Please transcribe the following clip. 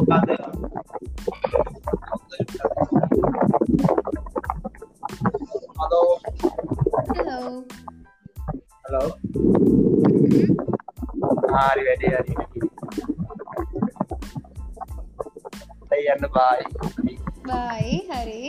මොකද hello hello. Hello හරි වැඩේ හරි ඇයි යන්න බායි bye hari.